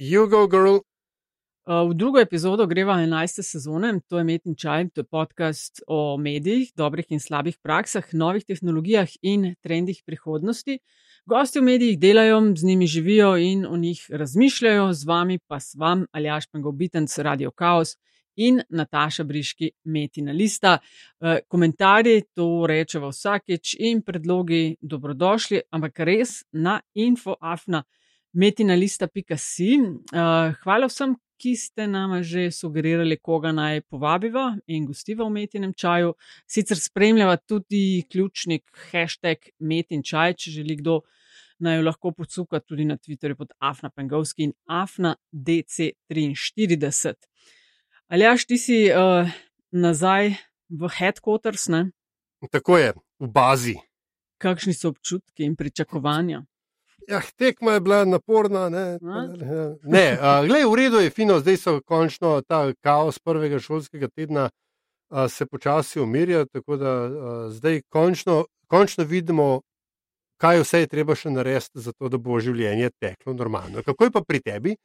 You go, girl. V drugo epizodo greva 11. sezone, to je Metin Čaj, to je podcast o medijih, dobrih in slabih praksah, novih tehnologijah in trendih prihodnosti. Gosti v medijih delajo, z njimi živijo in o njih razmišljajo, z vami pa s vam Aljaš Pengobitenc, Radio Chaos in Nataša Briški, Metina Lista. Komentarji to rečemo vsakeč in predlogi dobrodošli, ampak res na Metinalista.si. Hvala vsem, ki ste nam že sugerirali, koga naj povabiva in gostiva v metinem čaju. Sicer spremljava tudi ključnik hashtag metin čaj, če želi kdo naj jo lahko podsuka tudi na Twitterju pod Afna Pengovski in Afna DC43. Aljaš, ti si uh, nazaj v headquarters, ne? Tako je, v bazi. Kakšni so občutki in pričakovanja? Ja, tekma je bila naporna. Ne, ne uh, glej, v redu je fino, zdaj so končno ta kaos prvega šolskega tedna uh, se počasi umirja, tako da uh, zdaj končno, končno vidimo, kaj vse je treba še narediti, zato da bo življenje teklo normalno. Kako je pa pri tebi?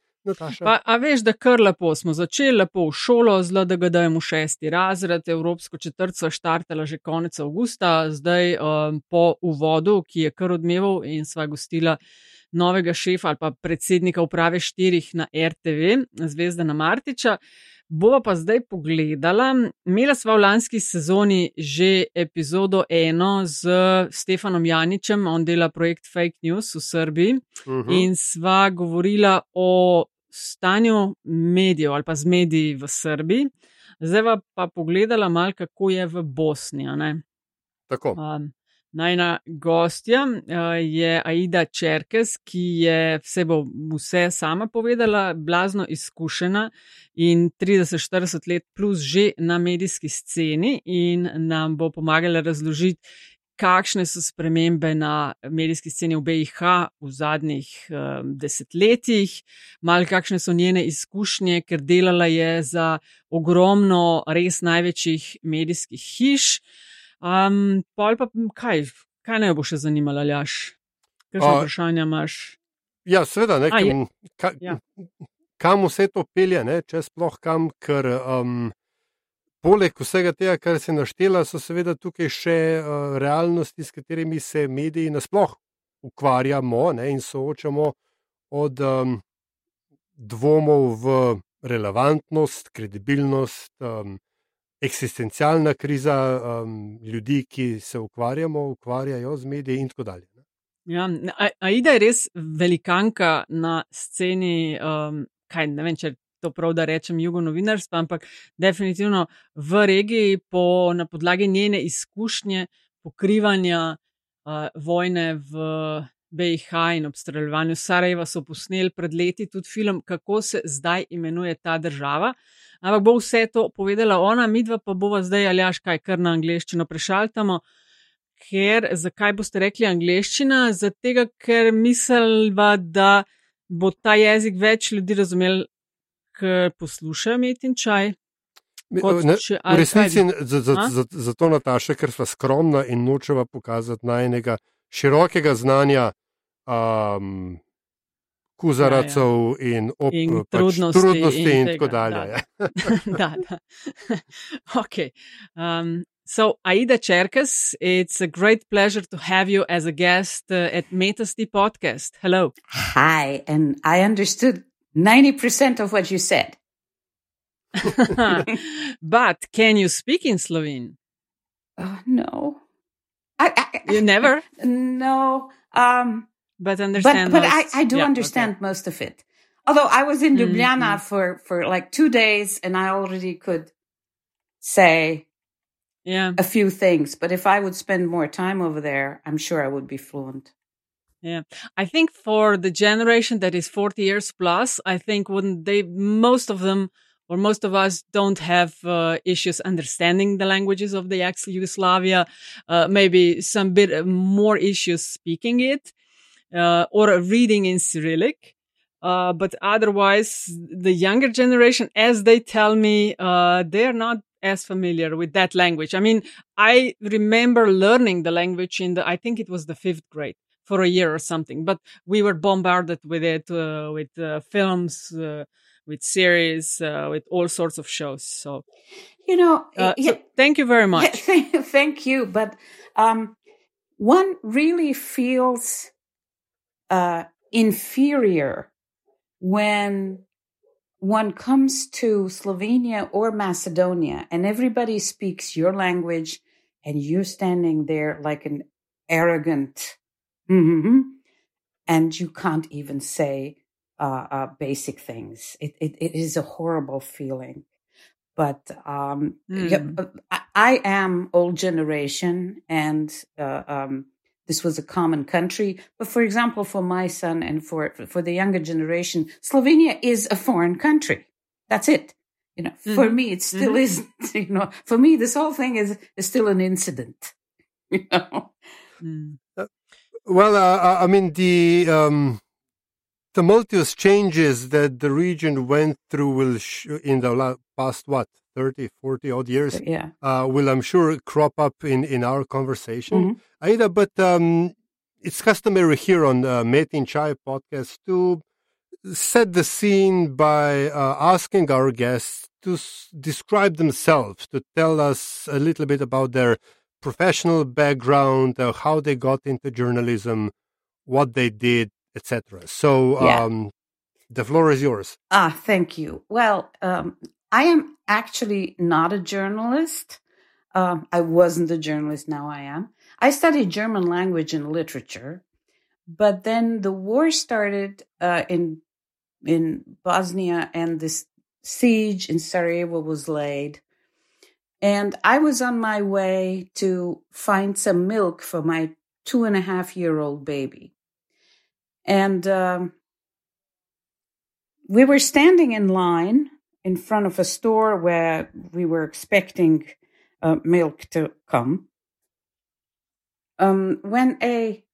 Pa, a veš, da kar lepo smo začeli, lepo v šolo, zelo da ga dajemo šesti razred, Evropsko četrtco štartala že konec avgusta, zdaj um, po uvodu, ki je kar odmeval in sva gostila novega šefa ali pa predsednika uprave štirih na RTV, Zvezda na Martiča. Bova pa zdaj pogledala. Imela sva v lanski sezoni že epizodo eno z Stefanom Janičem, on dela projekt Fake News v Srbiji uh -huh. in sva govorila o stanju medijev ali pa z mediji v Srbiji. Zdaj pa pogledala malo, kako je v Bosni. Tako. Um, Najna gostja uh, je Aida Čerkes, ki je vse, bo, vse sama povedala, blazno izkušena in 30-40 let plus že na medijski sceni in nam bo pomagala razložiti, kakšne so spremembe na medijski sceni v BiH v zadnjih um, desetletjih, malo kakšne so njene izkušnje, ker delala je za ogromno res največjih medijskih hiš. Um, pol pa kaj, kaj naj bo še zanimalo, Aljaš? Kakšno vprašanje imaš? Ja, seveda, ne, kam, ka, ja. kam vse to pelje, ne, če sploh kam, ker um, poleg vsega tega, kar si naštela, so seveda tukaj še uh, realnosti, s katerimi se mediji nasploh ukvarjamo ne, in soočamo od um, dvomov v relevantnost, kredibilnost. Um, eksistencialna kriza um, ljudi, ki se ukvarjamo, ukvarjajo z mediji in tako dalje. Ja, Aida je res velikanka na sceni, um, kaj ne vem, če to prav da rečem, jugonovinarstva, ampak definitivno v regiji po, na podlagi njene izkušnje pokrivanja uh, vojne v BiH in obstreljevanju Sarajeva so posneli pred leti tudi film, kako se zdaj imenuje ta država. Ampak bo vse to povedala ona, midva pa bova zdaj ali až kaj kar na angliščino prešaltamo. Ker, zakaj boste rekli angliščina? Zato, ker misliva, da bo ta jezik več ljudi razumel, ker poslušajo met in čaj. Ne, če, v resnici zato, za, za, za Nataša, ker smo skromna in nočeva pokazati najnega širokega znanja um, kuzaracov ja, ja. in, op, in pač trudnosti, trudnosti in, in tako dalje. Da, da. da. okay. um, so, Aida Cherkes, it's a great pleasure to have you as a guest uh, at Metasty podcast. Hello. Hi, and I understood 90% of what you said. but can you speak in Slovene? Uh, no. I, I, you never? No. Um, but understand. But, but I, I do yeah, understand okay. most of it. Although I was in Ljubljana mm-hmm. for, for like two days and I already could say yeah. a few things. But if I would spend more time over there, I'm sure I would be fluent. Yeah. I think for the generation that is 40 years plus, I think when they, most of them, or most of us don't have uh, issues understanding the languages of the ex Yugoslavia, uh, maybe some bit more issues speaking it uh, or reading in Cyrillic. Uh, but otherwise, the younger generation, as they tell me, uh, they're not as familiar with that language. I mean, I remember learning the language in the, I think it was the fifth grade. For a year or something. But we were bombarded with it, uh, with uh, films, uh, with series, uh, with all sorts of shows. So, you know, uh, yeah, so thank you very much. thank you. But um, one really feels uh, inferior when one comes to Slovenia or Macedonia and everybody speaks your language and you're standing there like an arrogant, mm-hmm, and you can't even say uh, uh, basic things. It, it, it is a horrible feeling. But um, mm. yeah, I, I, am old generation, and uh, um, this was a common country. But for example, for my son and for for the younger generation, Slovenia is a foreign country. That's it. You know, mm-hmm. for me, it still mm-hmm. isn't. You know, for me, this whole thing is is still an incident. You know. Mm. Uh, well, uh, I mean the um, tumultuous changes that the region went through will sh- in the past what 30 40 odd years yeah uh, will i'm sure crop up in in our conversation mm-hmm. aida but um, it's customary here on uh, in chai podcast to set the scene by uh, asking our guests to s- describe themselves to tell us a little bit about their professional background uh, how they got into journalism what they did etc. So yeah. um, the floor is yours. Ah, thank you. Well, um, I am actually not a journalist. Uh, I wasn't a journalist. Now I am. I studied German language and literature, but then the war started uh, in in Bosnia, and this siege in Sarajevo was laid. And I was on my way to find some milk for my two and a half year old baby. And um, we were standing in line in front of a store where we were expecting uh, milk to come. Um, when a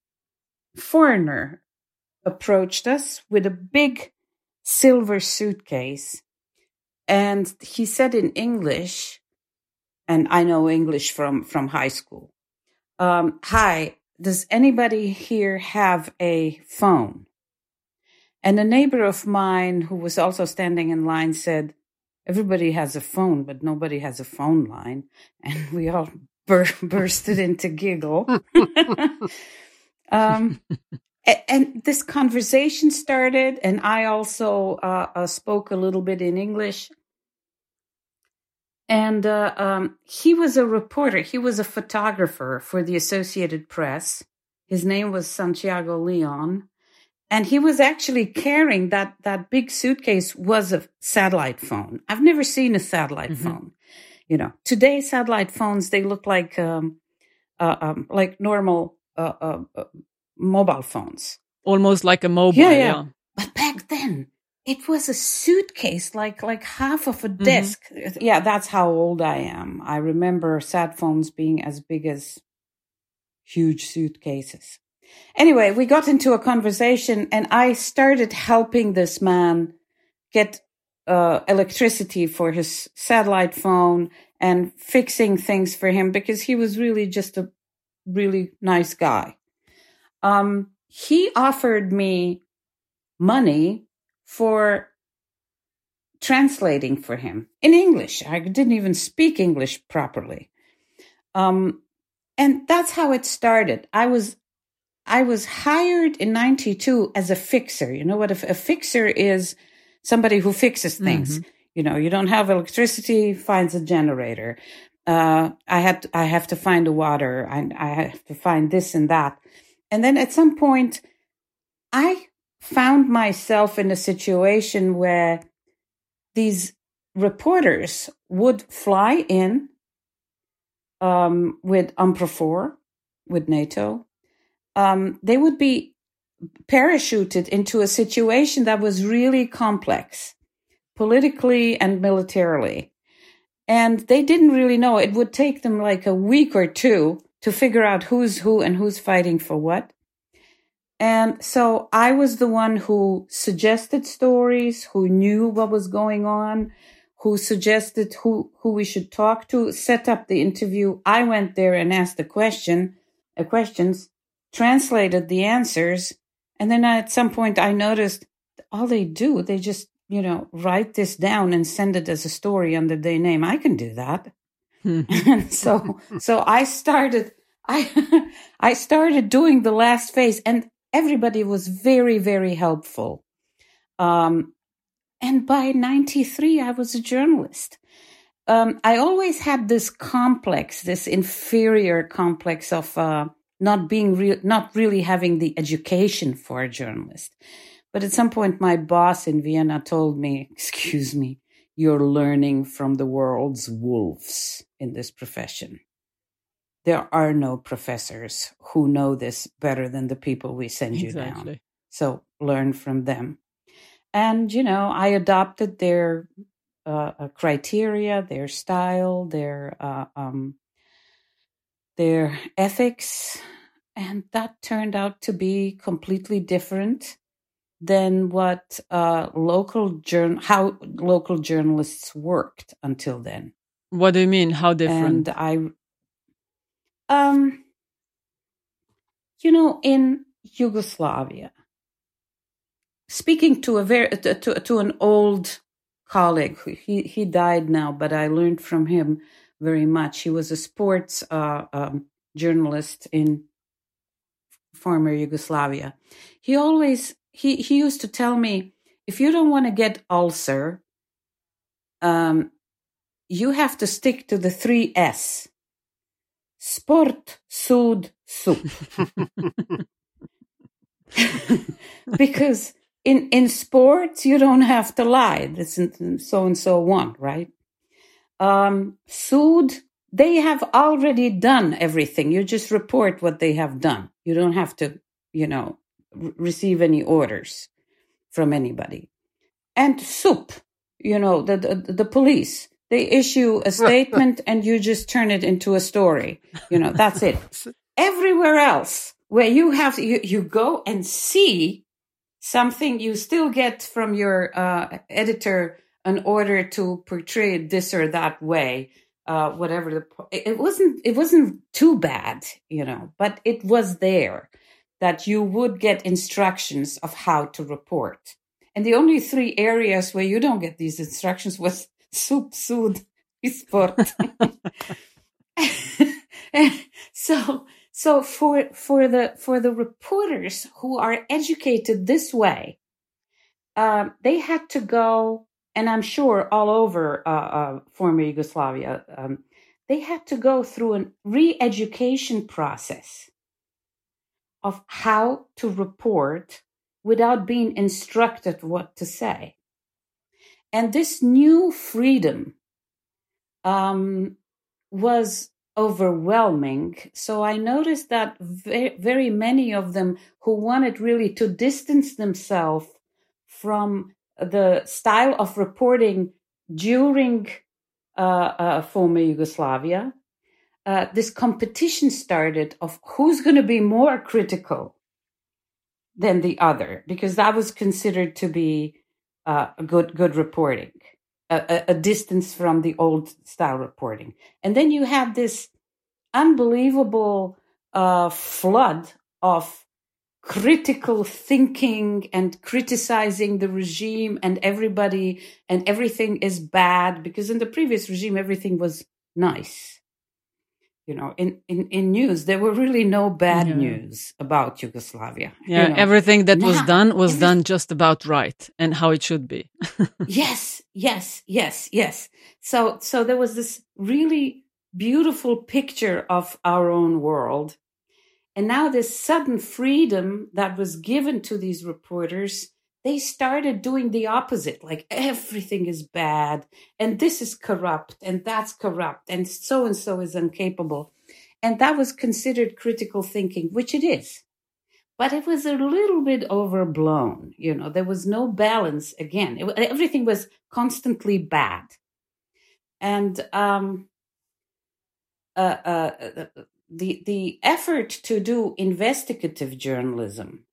foreigner approached us with a big silver suitcase, and he said in English, and I know English from from high school. Um, Hi, does anybody here have a phone? And a neighbor of mine who was also standing in line said, Everybody has a phone, but nobody has a phone line. And we all bur- bursted into giggle. um, and this conversation started, and I also uh, uh, spoke a little bit in English. And uh, um, he was a reporter. He was a photographer for the Associated Press. His name was Santiago Lyon. And he was actually carrying that, that big suitcase was a satellite phone. I've never seen a satellite mm-hmm. phone. You know, today satellite phones, they look like, um, uh, um, like normal, uh, uh, uh mobile phones. Almost like a mobile. Yeah, yeah. yeah. But back then, it was a suitcase, like like half of a mm-hmm. desk. Yeah, that's how old I am. I remember sat phones being as big as huge suitcases. Anyway, we got into a conversation, and I started helping this man get uh, electricity for his satellite phone and fixing things for him because he was really just a really nice guy. Um, he offered me money for translating for him in English. I didn't even speak English properly. Um, and that's how it started. I was I was hired in 92 as a fixer. You know what a, a fixer is? Somebody who fixes things. Mm-hmm. You know, you don't have electricity, finds a generator. Uh, I had to, I have to find the water. I, I have to find this and that. And then at some point, I found myself in a situation where these reporters would fly in um, with UNPROFOR, with NATO. Um, they would be parachuted into a situation that was really complex, politically and militarily. And they didn't really know. It would take them like a week or two to figure out who's who and who's fighting for what. And so I was the one who suggested stories, who knew what was going on, who suggested who, who we should talk to, set up the interview. I went there and asked the question, uh, questions. translated the answers. And then at some point I noticed all they do, they just, you know, write this down and send it as a story under their name. I can do that. Hmm. and so, so I started, I, I started doing the last phase and everybody was very, very helpful. Um, and by 93, I was a journalist. Um, I always had this complex, this inferior complex of uh, not being real, not really having the education for a journalist. But at some point, my boss in Vienna told me, "Excuse me, you're learning from the world's wolves in this profession. There are no professors who know this better than the people we send exactly. you down. So learn from them." And you know, I adopted their uh, uh, criteria, their style, their uh, um, their ethics, and that turned out to be completely different than what uh, local journal how local journalists worked until then. What do you mean? How different? And I, um, you know, in Yugoslavia, speaking to a very to, to an old colleague, he he died now, but I learned from him very much. He was a sports uh, um, journalist in former Yugoslavia. He always he he used to tell me if you don't want to get ulcer, um, you have to stick to the three S: sport, sud, soup. because in in sports you don't have to lie. It's so and so one, right? Um, sud they have already done everything. You just report what they have done. You don't have to, you know, r- receive any orders from anybody. And soup, you know, the, the, the police, they issue a statement and you just turn it into a story. You know, that's it. Everywhere else where you have, you, you go and see something you still get from your uh, editor an order to portray it this or that way uh, whatever the it wasn't it wasn't too bad you know but it was there that you would get instructions of how to report and the only three areas where you don't get these instructions was soup sud sport so so for for the for the reporters who are educated this way um, they had to go and I'm sure all over uh, uh, former Yugoslavia, um, they had to go through a re education process of how to report without being instructed what to say. And this new freedom um, was overwhelming. So I noticed that very, very many of them who wanted really to distance themselves from the style of reporting during uh, uh, former Yugoslavia, uh, this competition started of who's going to be more critical than the other, because that was considered to be uh, good good reporting, a, a, distance from the old style reporting. And then you have this unbelievable uh, flood of critical thinking and criticizing the regime and everybody and everything is bad because in the previous regime everything was nice you know in in, in news there were really no bad yeah. news about yugoslavia yeah you know. everything that was done was every... done just about right and how it should be yes yes yes yes so so there was this really beautiful picture of our own world and now, this sudden freedom that was given to these reporters, they started doing the opposite like everything is bad, and this is corrupt, and that's corrupt, and so and so is incapable. And that was considered critical thinking, which it is. But it was a little bit overblown. You know, there was no balance again. It, everything was constantly bad. And um, uh, uh, uh the the effort to do investigative journalism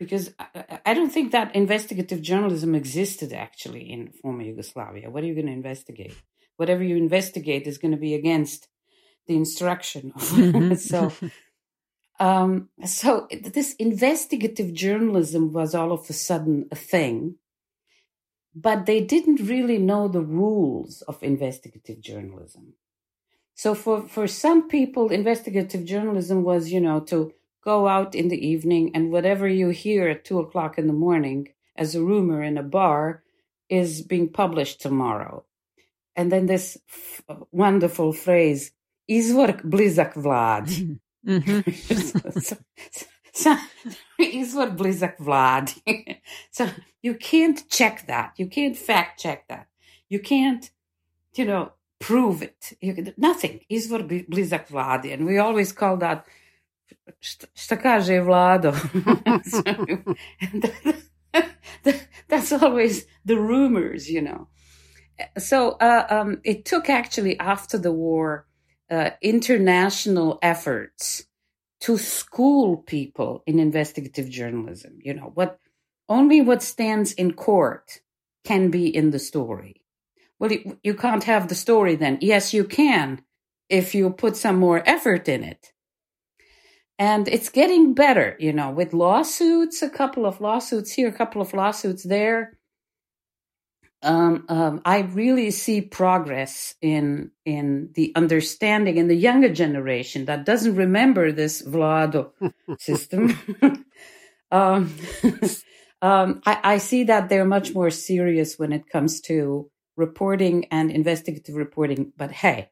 because I, I, don't think that investigative journalism existed actually in former Yugoslavia. What are you going to investigate? Whatever you investigate is going to be against the instruction. Mm-hmm. so, Um, so this investigative journalism was all of a sudden a thing, but they didn't really know the rules of investigative journalism. So for, for some people, investigative journalism was, you know, to go out in the evening and whatever you hear at two o'clock in the morning as a rumor in a bar is being published tomorrow. And then this f- wonderful phrase, izvor blizak vlad. Mm-hmm. so, so, izvor blizak vlad. so you can't check that. You can't fact check that. You can't, you know, prove it. You, nothing. Izvor blizak vladi. And we always call that šta kaže vlado. that's always the rumors, you know. So uh, um, it took actually after the war uh, international efforts to school people in investigative journalism. You know what? Only what stands in court can be in the story. Well, you, you can't have the story then. Yes, you can if you put some more effort in it. And it's getting better, you know, with lawsuits, a couple of lawsuits here, a couple of lawsuits there. Um, um, I really see progress in in the understanding in the younger generation that doesn't remember this Vlado system. um, um, I, I, see that they're much more serious when it comes to reporting and investigative reporting. But hey,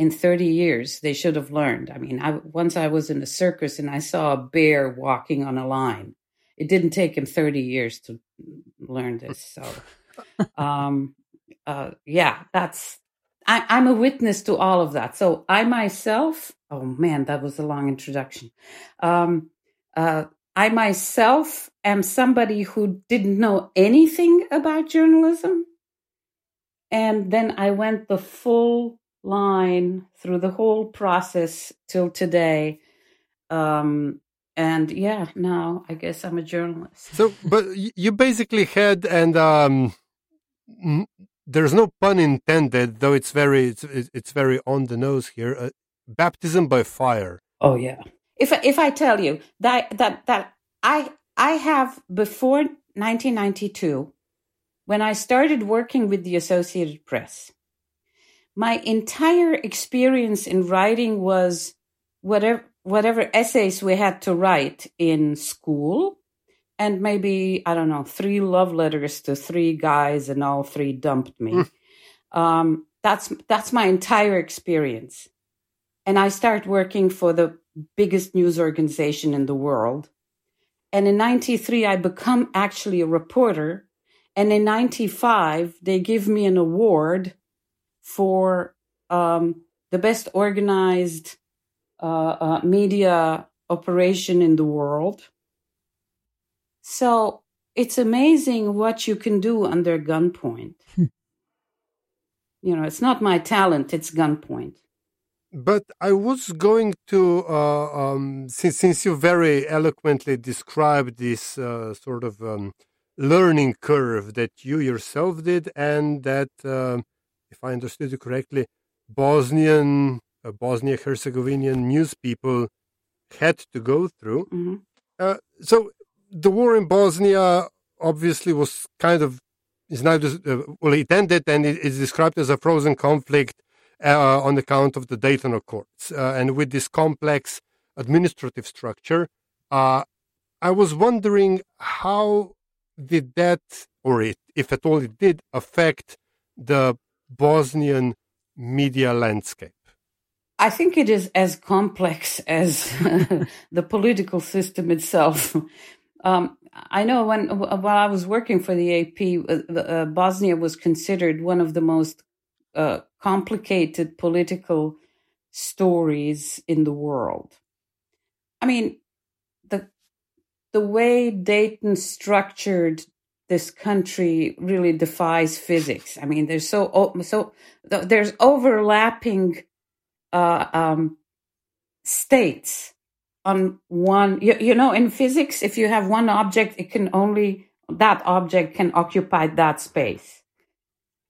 in 30 years they should have learned. I mean, I, once I was in a circus and I saw a bear walking on a line. It didn't take him 30 years to learn this. So, um, uh, yeah, that's, I, I'm a witness to all of that. So I myself, oh man, that was a long introduction. Um, uh, I myself am somebody who didn't know anything about journalism. And then I went the full line through the whole process till today. Um, and yeah, now I guess I'm a journalist. So, but you basically had, and um, there's no pun intended, though it's very, it's, it's very on the nose here. Uh, baptism by fire. Oh yeah. If if I tell you that that that I I have before 1992, when I started working with the Associated Press, my entire experience in writing was whatever whatever essays we had to write in school and maybe i don't know three love letters to three guys and all three dumped me. Mm. um, that's that's my entire experience. And i start working for the biggest news organization in the world. And in 93 i become actually a reporter. And in 95 they give me an award for um, the best organized uh, uh, media operation in the world. So it's amazing what you can do under gunpoint. Hmm. you know, it's not my talent; it's gunpoint. But I was going to, uh, um, since since you very eloquently described this uh, sort of um, learning curve that you yourself did, and that uh, if I understood you correctly, Bosnian, uh, Bosnia Herzegovinian news people had to go through. Mm-hmm. Uh, so the war in Bosnia obviously was kind of is now uh, well it ended and it is described as a frozen conflict uh, on account of the Dayton Accords uh, and with this complex administrative structure. Uh, I was wondering how did that, or it, if at all it did, affect the Bosnian media landscape? I think it is as complex as the political system itself. Um, I know when while I was working for the AP, uh, uh, Bosnia was considered one of the most uh, complicated political stories in the world. I mean, the the way Dayton structured this country really defies physics. I mean, there's so so there's overlapping uh, um, states on one. You, you know, in physics, if you have one object, it can only that object can occupy that space.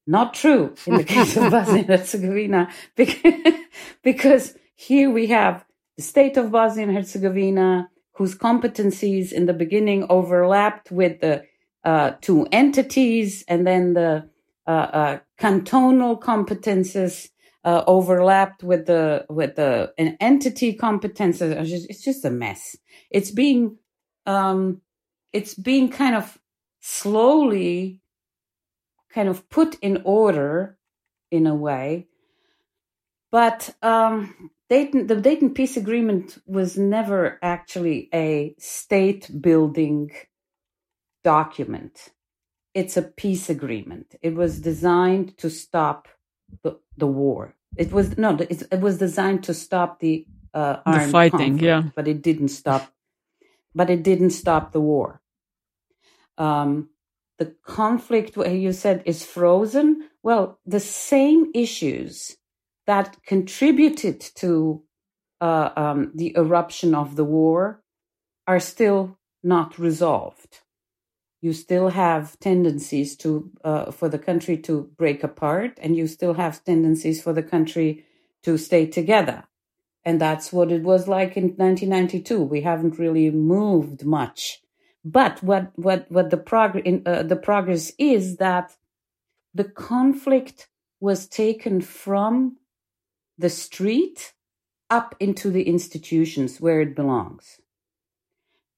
Not true in the case of Bosnia and Herzegovina, because, because here we have the state of Bosnia and Herzegovina, whose competencies in the beginning overlapped with the uh, two entities, and then the uh, uh, cantonal competences uh, overlapped with the with the an entity competences. It's just, it's just a mess. It's being um, it's being kind of slowly kind of put in order in a way. But um, Dayton, the Dayton Peace Agreement was never actually a state building document. It's a peace agreement. It was designed to stop the, the war. It was no, it, it was designed to stop the uh, the fighting, conflict, yeah, but it didn't stop. But it didn't stop the war. Um, the conflict, you said, is frozen. Well, the same issues that contributed to uh, um, the eruption of the war are still not resolved. You still have tendencies to uh, for the country to break apart, and you still have tendencies for the country to stay together. And that's what it was like in 1992. We haven't really moved much but what what what the progress uh, the progress is that the conflict was taken from the street up into the institutions where it belongs.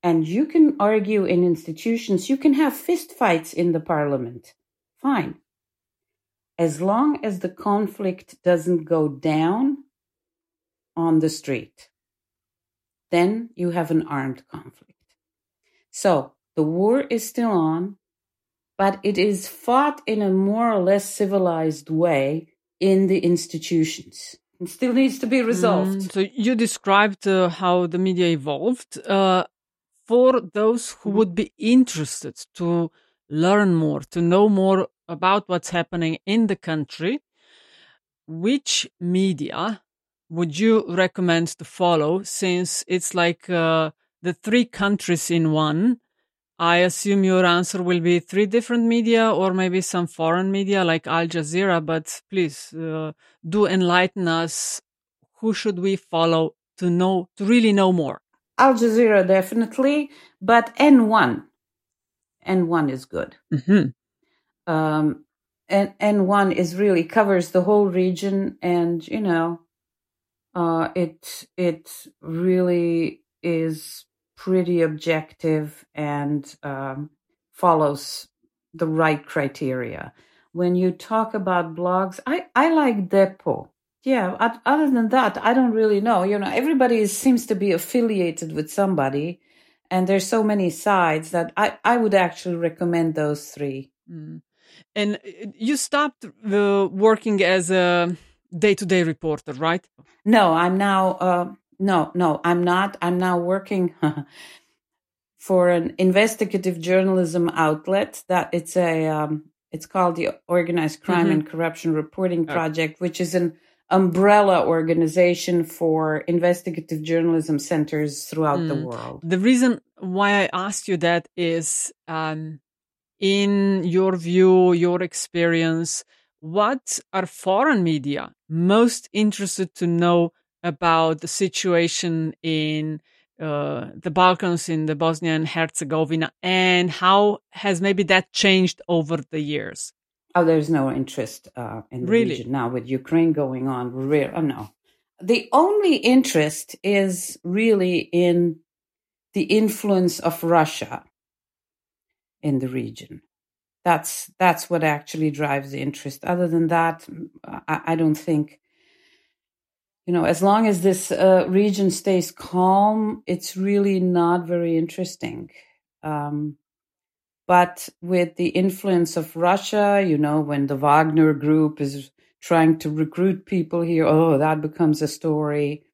And you can argue in institutions, you can have fistfights in the parliament. Fine. As long as the conflict doesn't go down on the street, then you have an armed conflict. So the war is still on, but it is fought in a more or less civilized way in the institutions. It still needs to be resolved. Mm, so you described uh, how the media evolved. Uh, for those who mm-hmm. would be interested to learn more, to know more about what's happening in the country, which media would you recommend to follow since it's like uh, the three countries in one, I assume your answer will be three different media or maybe some foreign media like Al Jazeera. But please uh, do enlighten us. Who should we follow to know to really know more? Al Jazeera definitely, but N1, N1 is good. Mm-hmm. Um, and N1 is really covers the whole region, and you know, uh, it it really is pretty objective and um, follows the right criteria. When you talk about blogs, I, I like Depo. Yeah, other than that, I don't really know. You know, everybody seems to be affiliated with somebody, and there's so many sides that I, I would actually recommend those three. Mm. And uh, you stopped uh, working as a day to day reporter, right? No, I'm now uh, no, no, I'm not. I'm now working for an investigative journalism outlet that it's a um, it's called the Organized Crime mm-hmm. and Corruption Reporting Project, which is an umbrella organization for investigative journalism centers throughout mm. the world. The reason why I asked you that is, um, in your view, your experience, what are foreign media most interested to know about the situation in uh, the Balkans, in the Bosnia and Herzegovina, and how has maybe that changed over the years? Oh, there's no interest uh, in the really? region now with Ukraine going on. Real, oh, no. The only interest is really in the influence of Russia in the region. That's that's what actually drives the interest. Other than that, I, I don't think you know, as long as this uh, region stays calm, it's really not very interesting. Um, but with the influence of Russia, you know, when the Wagner group is trying to recruit people here, oh, that becomes a story.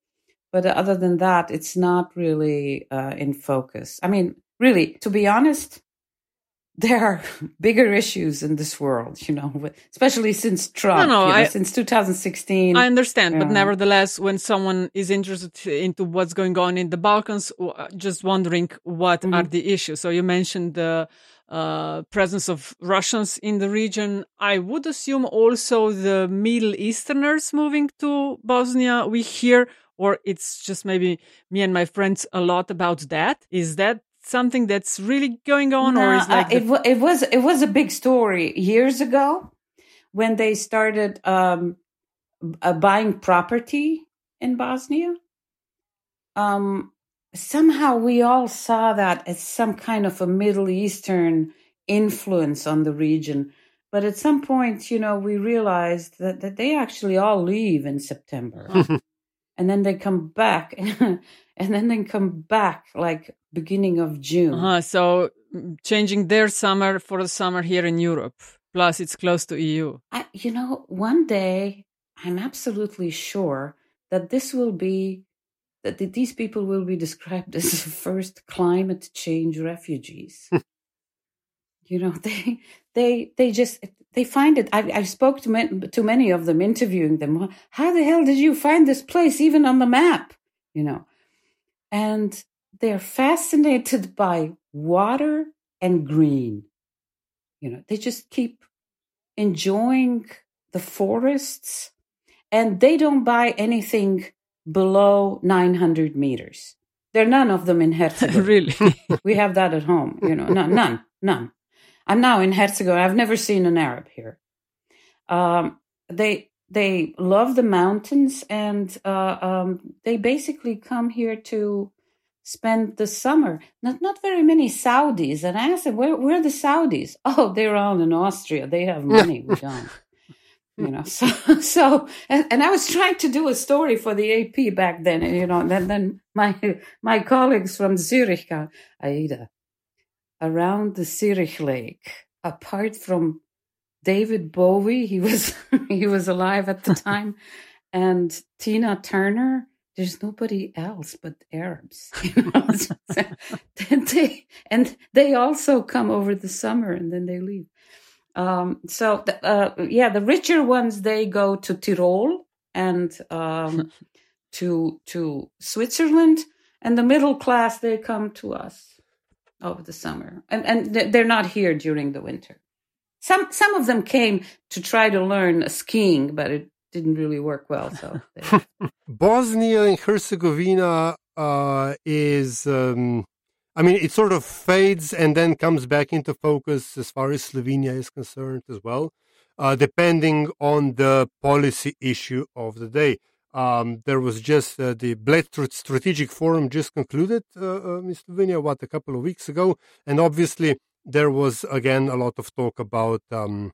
But other than that, it's not really uh, in focus. I mean, really, to be honest, there are bigger issues in this world, you know, especially since Trump, no, no, I, know, since 2016. I understand, but nevertheless, when someone is interested into what's going on in the Balkans, just wondering what mm-hmm. are the issues. So you mentioned the uh, presence of Russians in the region. I would assume also the Middle Easterners moving to Bosnia. We hear or it's just maybe me and my friends a lot about that. Is that something that's really going on, or is like uh, it, the- it was it was a big story years ago when they started um, uh, buying property in Bosnia. Um, somehow we all saw that as some kind of a Middle Eastern influence on the region. But at some point, you know, we realized that, that they actually all leave in September. and then they come back and then they come back like beginning of June. Uh-huh. So mm, changing their summer for the summer here in Europe. Plus, it's close to EU. I, you know, one day I'm absolutely sure that this will be that these people will be described as the first climate change refugees. Hmm. you know, they they they just they find it. I, I spoke to to many of them, interviewing them. How the hell did you find this place, even on the map? You know, and they're fascinated by water and green. You know, they just keep enjoying the forests, and they don't buy anything below 900 meters. There are none of them in Herzegovina. really? we have that at home, you know, none, none, none. I'm now in Herzegovina. I've never seen an Arab here. Um, they they love the mountains, and uh, um, they basically come here to spend the summer. Not not very many Saudis. And I asked them, where where are the Saudis? Oh, they're all in Austria. They have money. we don't you know so so and, and, i was trying to do a story for the ap back then you know and then, then my my colleagues from zurich aida around the zurich lake apart from david bowie he was he was alive at the time and tina turner there's nobody else but arabs you know? and they and they also come over the summer and then they leave um, so, the, uh, yeah, the richer ones they go to Tyrol and um, to to Switzerland, and the middle class they come to us over the summer, and and they're not here during the winter. Some some of them came to try to learn skiing, but it didn't really work well. So Bosnia and Herzegovina uh, is. Um I mean, it sort of fades and then comes back into focus as far as Slovenia is concerned as well, uh, depending on the policy issue of the day. Um, there was just uh, the Bled Strategic Forum just concluded uh, uh, in Slovenia, what, a couple of weeks ago. And obviously, there was again a lot of talk about um,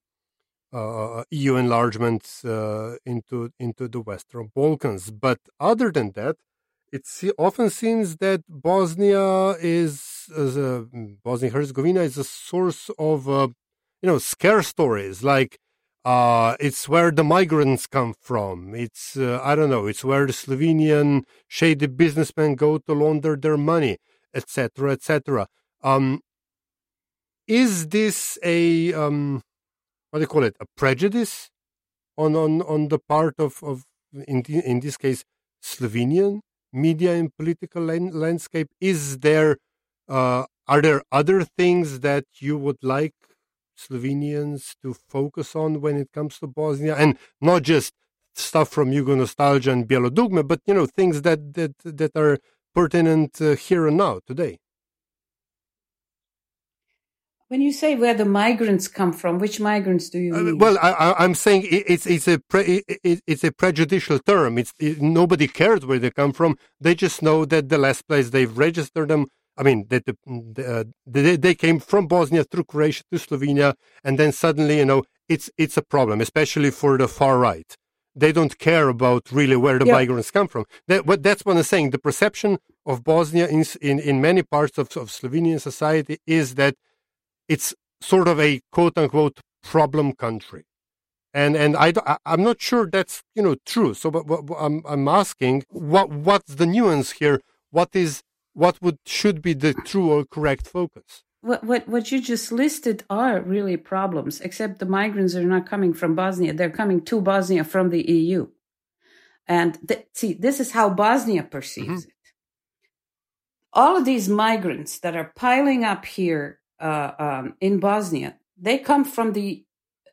uh, EU enlargement uh, into, into the Western Balkans. But other than that, it often seems that Bosnia is, a, Bosnia Herzegovina is a source of, uh, you know, scare stories. Like, uh, it's where the migrants come from. It's, uh, I don't know, it's where the Slovenian shady businessmen go to launder their money, etc., etc. Um, is this a, um, what do you call it, a prejudice on, on, on the part of, of in, in this case, Slovenian media and political landscape? Is there uh, are there other things that you would like Slovenians to focus on when it comes to Bosnia, and not just stuff from Yugo nostalgia and Bijelo dugme, but you know things that that that are pertinent uh, here and now today? When you say where the migrants come from, which migrants do you uh, mean? well, I, am saying it's it's a pre, it's a prejudicial term. It's it, nobody cares where they come from. They just know that the last place they've registered them. I mean, that the, uh, they, they came from Bosnia through Croatia to Slovenia, and then suddenly, you know, it's it's a problem, especially for the far right. They don't care about really where the yeah. migrants come from. That, what, that's what I'm saying. The perception of Bosnia in in, in many parts of, of Slovenian society is that it's sort of a quote unquote problem country. And and I, I'm not sure that's you know true. So but, but I'm I'm asking what what's the nuance here? What is what would should be the true or correct focus? What what what you just listed are really problems. Except the migrants are not coming from Bosnia; they're coming to Bosnia from the EU. And see, this is how Bosnia perceives mm-hmm. it. All of these migrants that are piling up here uh, um, in Bosnia, they come from the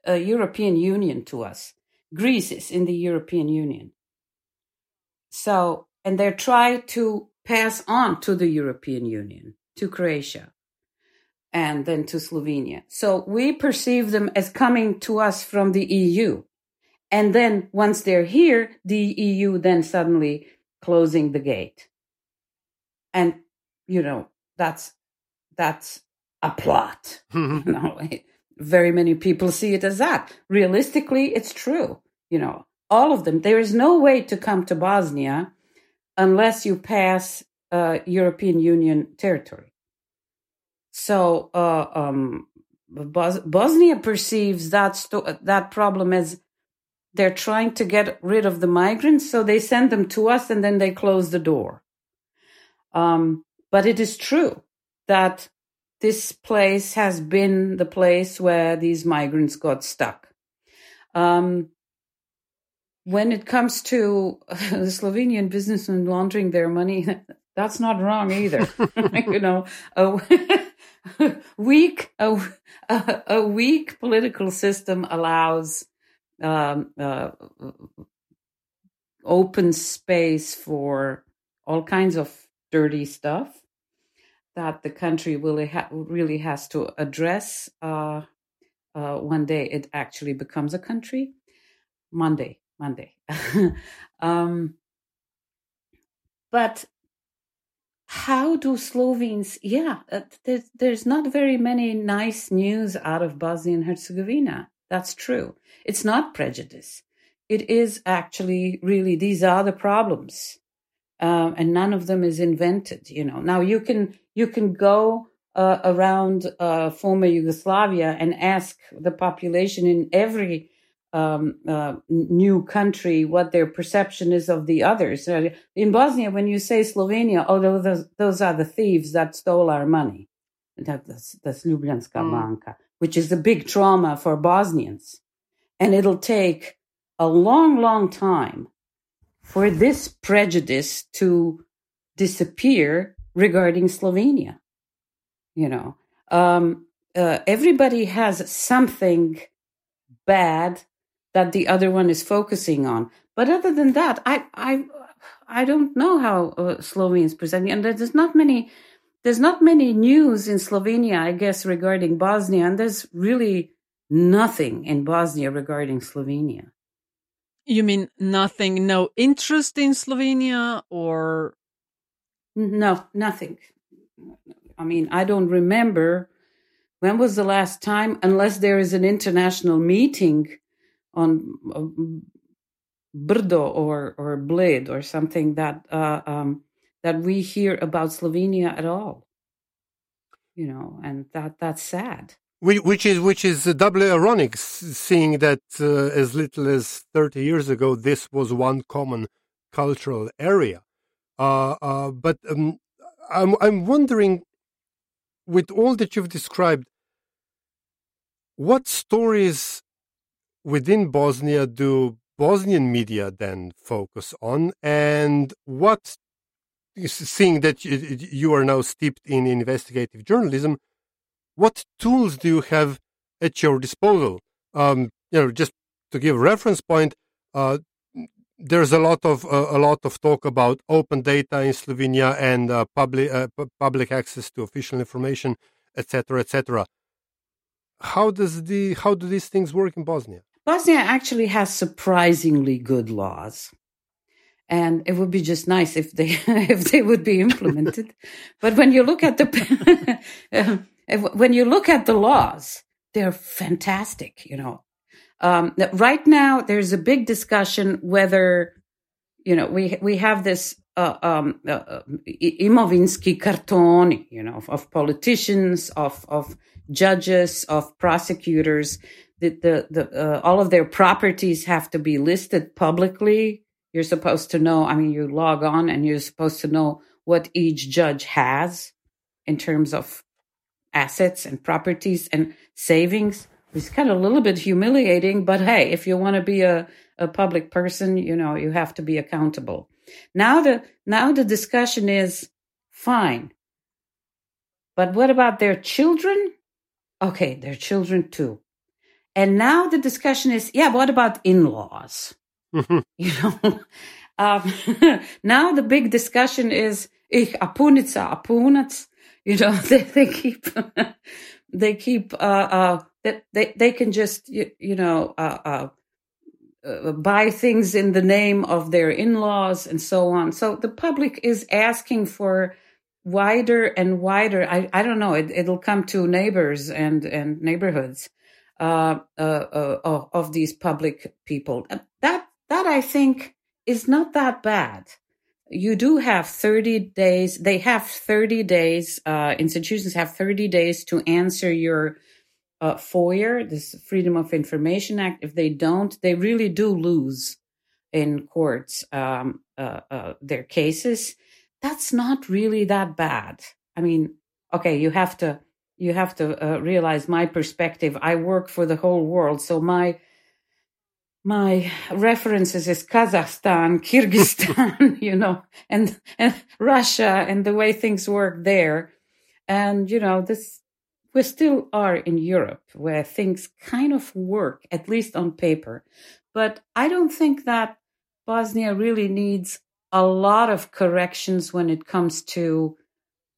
uh, European Union to us. Greece is in the European Union. So and they're trying to pass on to the European Union, to Croatia, and then to Slovenia. So we perceive them as coming to us from the EU. And then once they're here, the EU then suddenly closing the gate. And, you know, that's, that's a plot. you know, very many people see it as that. Realistically, it's true. You know, all of them. There is no way to come to Bosnia unless you pass uh, European Union territory. So uh, um, Bos- Bosnia perceives that sto- that problem as they're trying to get rid of the migrants, so they send them to us and then they close the door. Um, but it is true that this place has been the place where these migrants got stuck. Um, when it comes to the Slovenian businessmen laundering their money, that's not wrong either. you know, a weak a, a, weak political system allows um, uh, open space for all kinds of dirty stuff that the country really ha- really has to address. Uh, uh, one day it actually becomes a country. Monday, Monday. um, but how do Slovenes? Yeah, uh, there's, there's not very many nice news out of Bosnia and Herzegovina. That's true. It's not prejudice. It is actually really these are the problems, uh, and none of them is invented. You know. Now you can you can go uh, around uh, former Yugoslavia and ask the population in every um, uh, new country what their perception is of the others. Uh, in Bosnia, when you say Slovenia, oh, those, those are the thieves that stole our money. That, that's, that's Ljubljanska mm. Banka, which is a big trauma for Bosnians. And it'll take a long, long time for this prejudice to disappear regarding Slovenia. You know, um, uh, everybody has something bad that the other one is focusing on. But other than that, I I I don't know how uh, Slovenians presenting, and there's not many. There's not many news in Slovenia, I guess, regarding Bosnia, and there's really nothing in Bosnia regarding Slovenia. You mean nothing? No interest in Slovenia, or no, nothing. I mean, I don't remember when was the last time, unless there is an international meeting on uh, Brdo or or Bled or something that uh, um, that we hear about Slovenia at all. You know, and that that's sad. Which is which is doubly ironic, seeing that uh, as little as thirty years ago, this was one common cultural area. Uh, uh, but um, I'm I'm wondering, with all that you've described, what stories within Bosnia do Bosnian media then focus on, and what, seeing that you are now steeped in investigative journalism, what tools do you have at your disposal? Um, you know, just to give a reference point, uh, there's a lot of uh, a lot of talk about open data in Slovenia and uh, public uh, public access to official information, etc., etc. How does the how do these things work in Bosnia? Bosnia actually has surprisingly good laws. And it would be just nice if they if they would be implemented. but when you look at the when you look at the laws, they're fantastic. You know, um, right now there's a big discussion whether you know we we have this uh, um, uh, uh imovinski karton, you know, of, of politicians, of of judges, of prosecutors the the, the uh, all of their properties have to be listed publicly. You're supposed to know. I mean, you log on and you're supposed to know what each judge has in terms of assets and properties and savings. It's kind of a little bit humiliating, but hey, if you want to be a, a public person, you know, you have to be accountable. Now the now the discussion is fine. But what about their children? Okay, their children too. And now the discussion is, yeah, what about in-laws? Mm-hmm. You know, Um, now the big discussion is ich apunica apunac. You know, they, they keep they keep uh, uh, they they can just you, you know uh, uh, uh, buy things in the name of their in-laws and so on. So the public is asking for wider and wider. I, I don't know. It, it'll come to neighbors and and neighborhoods uh, uh, of these public people. That that I think is not that bad. You do have 30 days. They have 30 days. Uh, institutions have 30 days to answer your uh, FOIA, this Freedom of Information Act. If they don't, they really do lose in courts um, uh, uh, their cases. That's not really that bad. I mean, okay, you have to you have to uh, realize my perspective. I work for the whole world, so my my references is Kazakhstan, Kyrgyzstan, you know, and and Russia and the way things work there. And you know, this we still are in Europe where things kind of work, at least on paper. But I don't think that Bosnia really needs a lot of corrections when it comes to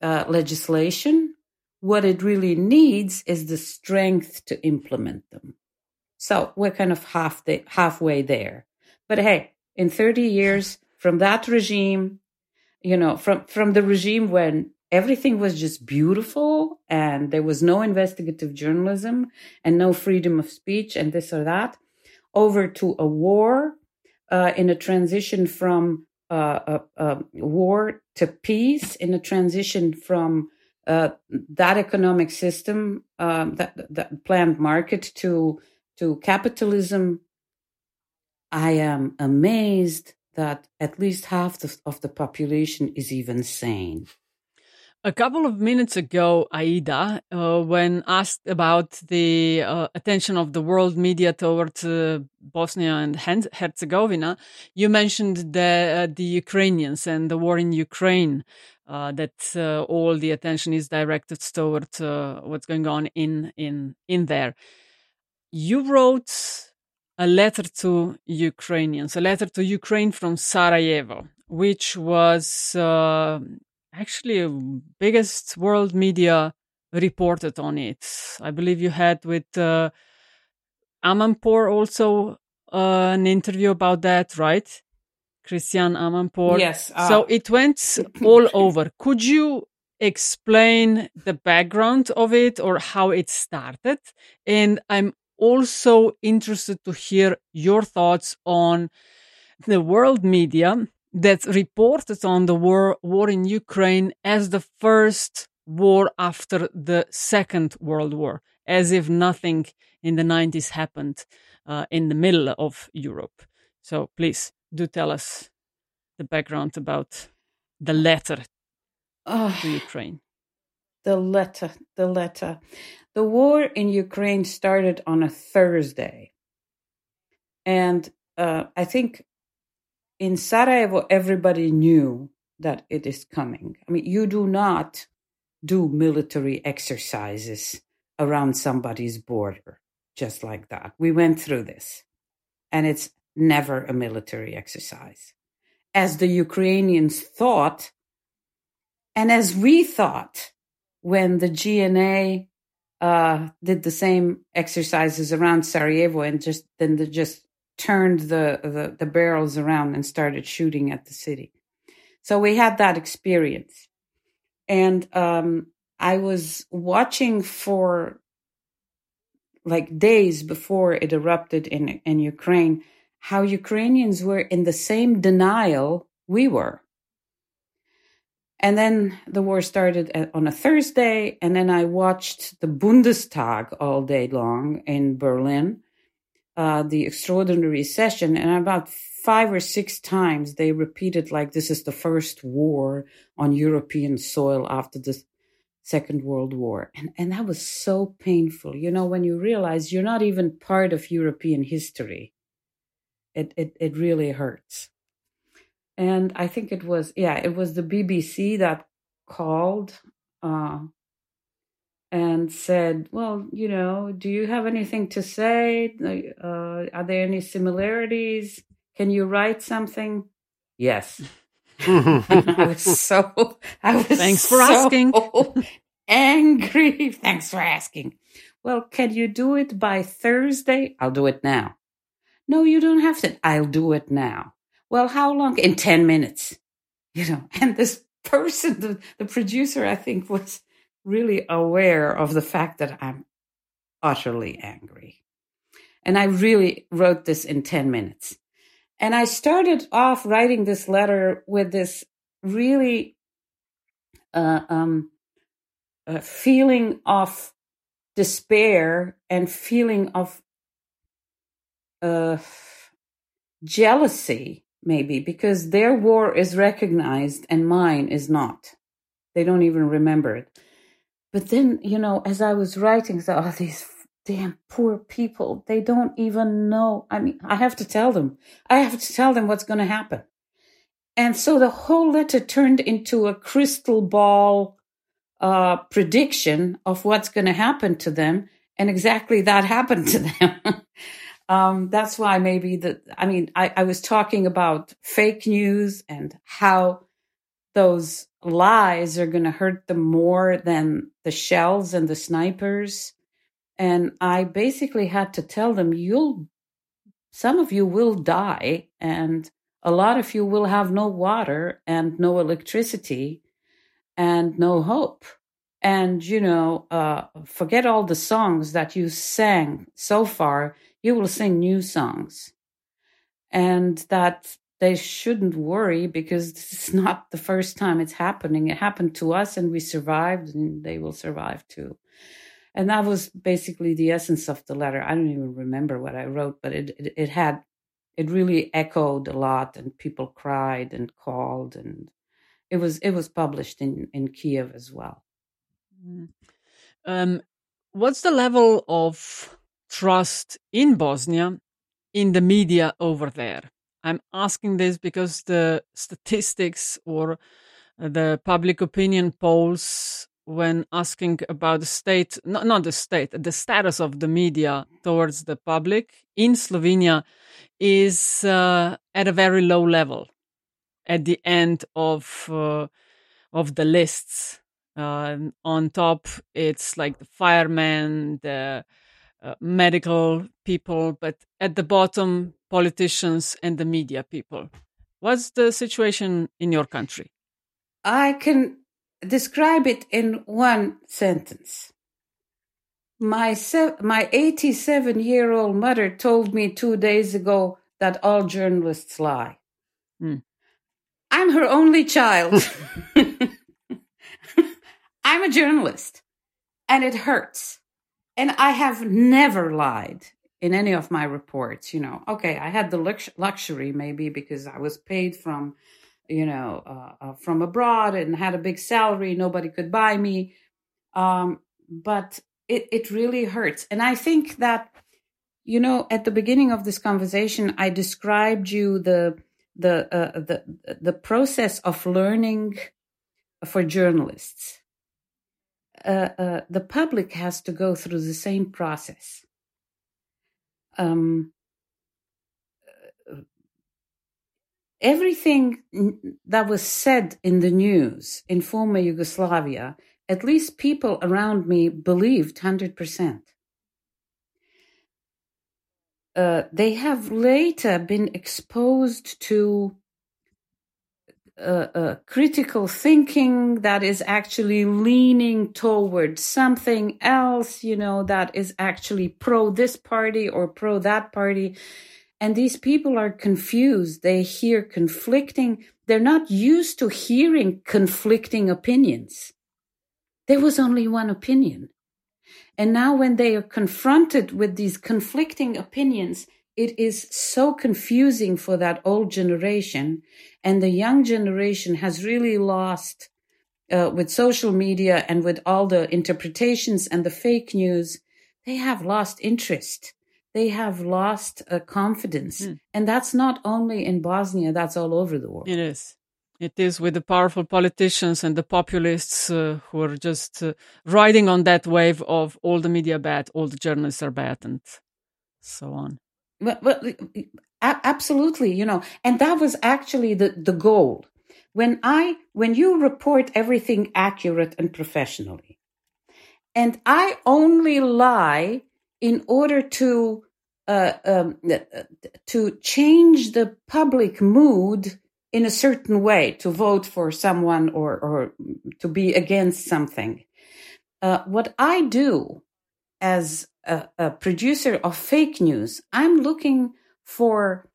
uh, legislation. What it really needs is the strength to implement them. So we're kind of half the, halfway there. But hey, in 30 years from that regime, you know, from, from the regime when everything was just beautiful and there was no investigative journalism and no freedom of speech and this or that. Over to a war uh, in a transition from uh, war to peace in a transition from uh, that economic system um, that, that planned market to to capitalism. I am amazed that at least half the, of the population is even sane a couple of minutes ago, Aida, uh, when asked about the uh, attention of the world media towards uh, Bosnia and Herzegovina, you mentioned the, uh, the Ukrainians and the war in Ukraine. Uh, that uh, all the attention is directed toward what's going on in in in there. You wrote a letter to Ukrainians, a letter to Ukraine from Sarajevo, which was actually biggest world media reported on it. I believe you had with uh, Amanpour also uh, an interview about that, right? Christiane Amanpour. Yes. Uh, so it went all over. Could you explain the background of it or how it started? And I'm also interested to hear your thoughts on the world media that reported on the war, war in Ukraine as the first war after the Second World War, as if nothing in the 90s happened uh, in the middle of Europe. So please do tell us the background about the letter uh, to Ukraine. The letter, the letter. The war in Ukraine started on a Thursday. And uh, I think in Sarajevo, everybody knew that it is coming. I mean, you do not do military exercises around somebody's border just like that. We went through this, and it's never a military exercise. As the Ukrainians thought, and as we thought when the JNA uh, did the same exercises around Sarajevo and just then the, just turned the, the, the barrels around and started shooting at the city. So we had that experience. And um, I was watching for like days before it erupted in, in Ukraine how Ukrainians were in the same denial we were. And then the war started on a Thursday, and then I watched the Bundestag all day long in Berlin uh, the extraordinary session, and about five or six times they repeated like this is the first war on European soil after the Second World War, and and that was so painful. You know, when you realize you're not even part of European history, it it it really hurts. And I think it was yeah, it was the BBC that called. Uh, and said, Well, you know, do you have anything to say? Uh, are there any similarities? Can you write something? Yes. I was so, I was Thanks for so asking. angry. Thanks for asking. Well, can you do it by Thursday? I'll do it now. No, you don't have to. I'll do it now. Well, how long? In 10 minutes. You know, and this person, the, the producer, I think was really aware of the fact that I'm utterly angry. And I really wrote this in 10 minutes. And I started off writing this letter with this really uh, um, feeling of despair and feeling of uh, jealousy, maybe, because their war is recognized and mine is not. They don't even remember it. But then, you know, as I was writing, so, oh, these damn poor people, they don't even know. I mean, I have to tell them. I have to tell them what's going to happen. And so the whole letter turned into a crystal ball uh, prediction of what's going to happen to them. And exactly that happened to them. um, that's why maybe the, I mean, I, I was talking about fake news and how those lies are going to hurt them more than the shells and the snipers. And I basically had to tell them, you'll, some of you will die, and a lot of you will have no water and no electricity and no hope. And, you know, uh, forget all the songs that you sang so far. You will sing new songs. And that they shouldn't worry because this is not the first time it's happening. It happened to us and we survived and they will survive too. And that was basically the essence of the letter. I don't even remember what I wrote, but it, it, it had, it really echoed a lot and people cried and called and it was, it was published in, in Kiev as well. Mm. Um, what's the level of trust in Bosnia in the media over there? I'm asking this because the statistics or the public opinion polls when asking about the state, not, not the state, the status of the media towards the public in Slovenia is uh, at a very low level at the end of uh, of the lists. Uh, on top, it's like the firemen, the uh, medical people, but at the bottom, politicians and the media people. What's the situation in your country? I can describe it in one sentence. My, se- my 87 year old mother told me two days ago that all journalists lie. Hmm. I'm her only child. I'm a journalist and it hurts. And I have never lied in any of my reports. You know, okay, I had the lux- luxury maybe because I was paid from you know, uh, uh, from abroad and had a big salary. Nobody could buy me. Um, but it, it really hurts. And I think that, you know, at the beginning of this conversation, I described you the, the, uh, the, the process of learning for journalists. Uh, uh, the public has to go through the same process. Um, everything that was said in the news in former Yugoslavia, at least people around me believed 100%. Uh, they have later been exposed to uh, uh, critical thinking that is actually leaning toward something else, you know, that is actually pro this party or pro that party. And these people are confused. They hear conflicting, they're not used to hearing conflicting opinions. There was only one opinion. And now, when they are confronted with these conflicting opinions, it is so confusing for that old generation. And the young generation has really lost, uh, with social media and with all the interpretations and the fake news, they have lost interest they have lost uh, confidence. Mm. And that's not only in Bosnia, that's all over the world. It is. It is with the powerful politicians and the populists uh, who are just uh, riding on that wave of all the media bad, all the journalists are bad, and so on. Well, absolutely. You know, and that was actually the, the goal. When I, when you report everything accurate and professionally, and I only lie in order to, uh, um, to change the public mood in a certain way to vote for someone or, or to be against something. Uh, what I do as a, a, producer of fake news, I'm looking for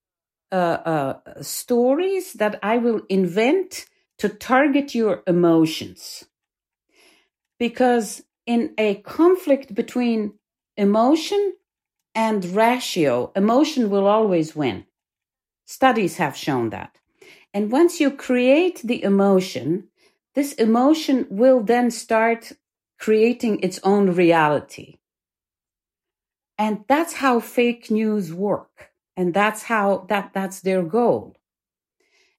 uh, uh, stories that I will invent to target your emotions. Because in a conflict between emotion and ratio, emotion will always win. Studies have shown that. And once you create the emotion, this emotion will then start creating its own reality. And that's how fake news work. And that's how that, that's their goal.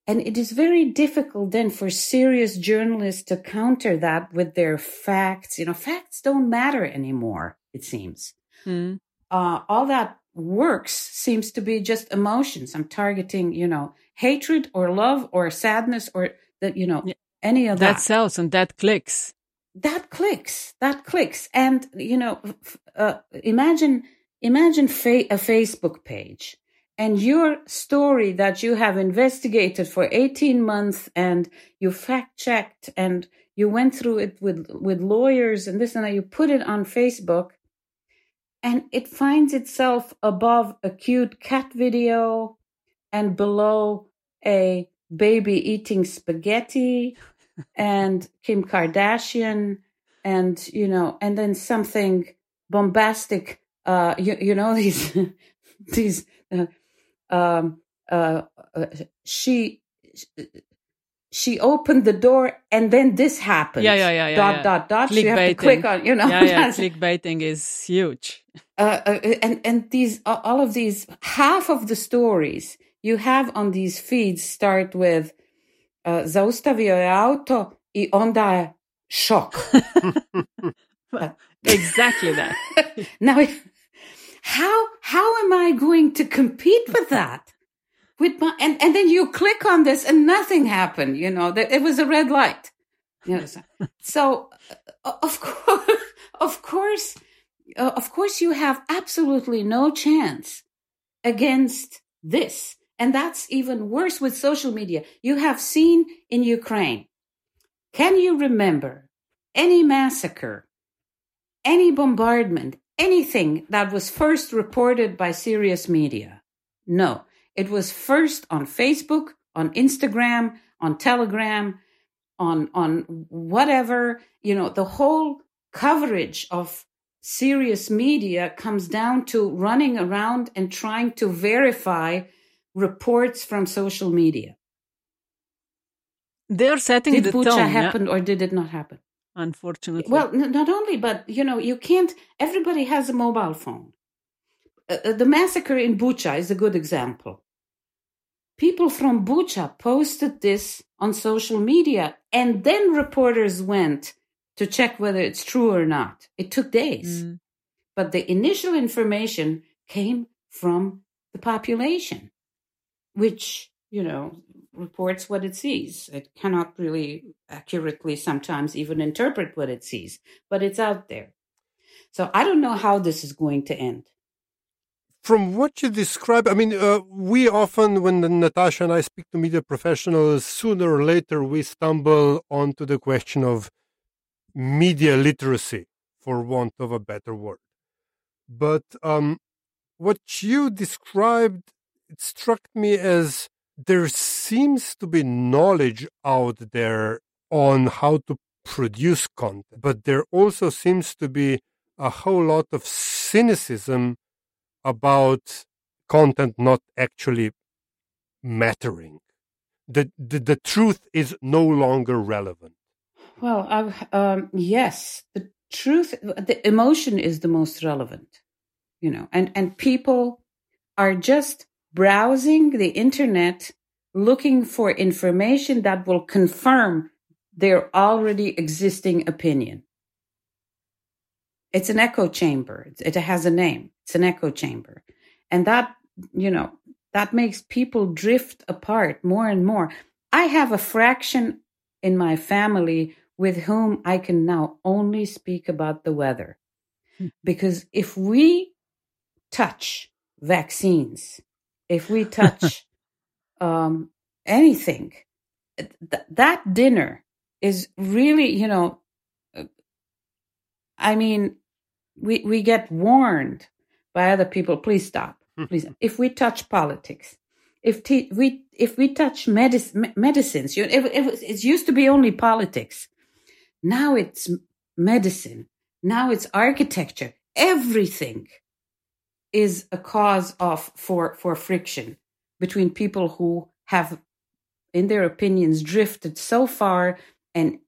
And it is very difficult then for serious journalists to counter that with their facts. You know, facts don't matter anymore, it seems. Mm. Uh, all that works seems to be just emotions. I'm targeting, you know, hatred or love or sadness or that, you know, any of that. That sells and that clicks. That clicks. That clicks. And, you know, uh, imagine, imagine fa- a Facebook page and your story that you have investigated for 18 months and you fact checked and you went through it with, with lawyers and this and that, you put it on Facebook and it finds itself above a cute cat video and below a baby eating spaghetti and Kim Kardashian and you know and then something bombastic uh you, you know these these uh, um uh, uh she she opened the door and then this happened. Yeah, yeah, yeah, yeah. Dot, yeah. dot, dot. You have to click on, you know. Yeah, yeah. Clickbaiting is huge. Uh, uh, and, and these, all of these, half of the stories you have on these feeds start with zaustavio je auto i onda je šok. exactly that. now, how, how am I going to compete with that? with my and, and then you click on this and nothing happened you know that it was a red light you know so, so uh, of course of course uh, of course you have absolutely no chance against this and that's even worse with social media. You have seen in ukraine can you remember any massacre any bombardment anything that was first reported by serious media? No. It was first on Facebook, on Instagram, on Telegram, on, on whatever, you know, the whole coverage of serious media comes down to running around and trying to verify reports from social media. They're setting did the Bucha tone. happen yeah. or did it not happen? Unfortunately. Well, not only, but you know, you can't. Everybody has a mobile phone. Uh, uh, the massacre in Bucha is a good example. People from Bucha posted this on social media, and then reporters went to check whether it's true or not. It took days. Mm. But the initial information came from the population, which, you know, reports what it sees. It cannot really accurately sometimes even interpret what it sees, but it's out there. So I don't know how this is going to end from what you describe, I mean, uh, we often, when Natasha and I speak to media professionals, sooner or later we stumble onto the question of media literacy, for want of a better word. But um, what you described, it struck me as there seems to be knowledge out there on how to produce content, but there also seems to be a whole lot of cynicism about content not actually mattering. The, the, the truth is no longer relevant. Well, um, yes, the truth, the emotion is the most relevant, you know, and, and people are just browsing the internet looking for information that will confirm their already existing opinion. It's an echo chamber. It has a name. It's an echo chamber. And that, you know, that makes people drift apart more and more. I have a fraction in my family with whom I can now only speak about the weather. Hmm. Because if we touch vaccines, if we touch um, anything, th- that dinner is really, you know, uh, I mean, we, we get warned by other people, please stop. Hmm. Please, if we touch politics, if we if we touch medic- medicines, you it, it used to be only politics. Now it's medicine. Now it's architecture. Everything is a cause of for for friction between people who have in their opinions drifted so far and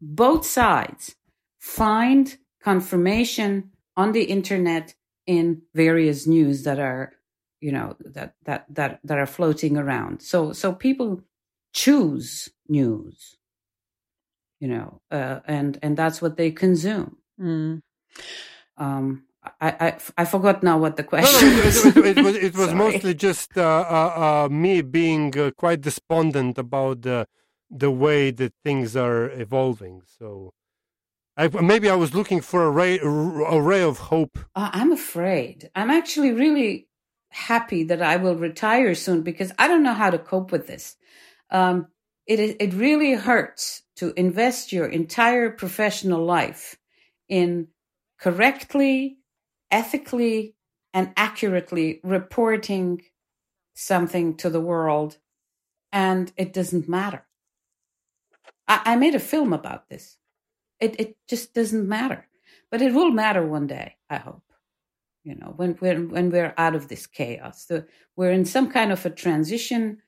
both sides find confirmation on the internet in various news that are you know that that that that are floating around so so people choose news you know, uh, and and that's what they consume. Mm. Um, I, I, I forgot now what the question. No, no, it, it, it, was it was mostly just uh, uh, uh, me being uh, quite despondent about the the way that things are evolving. So. I, maybe I was looking for a ray, a ray of hope. Uh, I'm afraid. I'm actually really happy that I will retire soon because I don't know how to cope with this. Um, it it really hurts to invest your entire professional life in correctly, ethically, and accurately reporting something to the world, and it doesn't matter. I, I made a film about this. It it just doesn't matter, but it will matter one day. I hope. You know, when when when we're out of this chaos, the, we're in some kind of a transition,